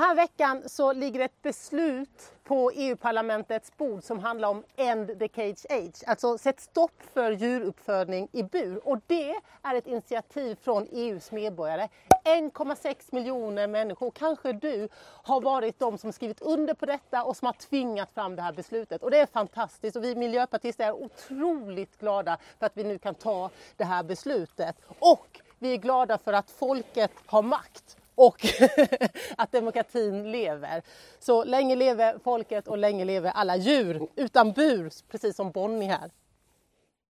här veckan så ligger ett beslut på EU-parlamentets bord som handlar om End the Cage Age, alltså sätt stopp för djuruppfödning i bur. Och det är ett initiativ från EUs medborgare. 1,6 miljoner människor, kanske du, har varit de som skrivit under på detta och som har tvingat fram det här beslutet. Och det är fantastiskt och vi miljöpartister är otroligt glada för att vi nu kan ta det här beslutet. Och vi är glada för att folket har makt och att demokratin lever. Så länge lever folket och länge lever alla djur utan bur, precis som Bonnie här.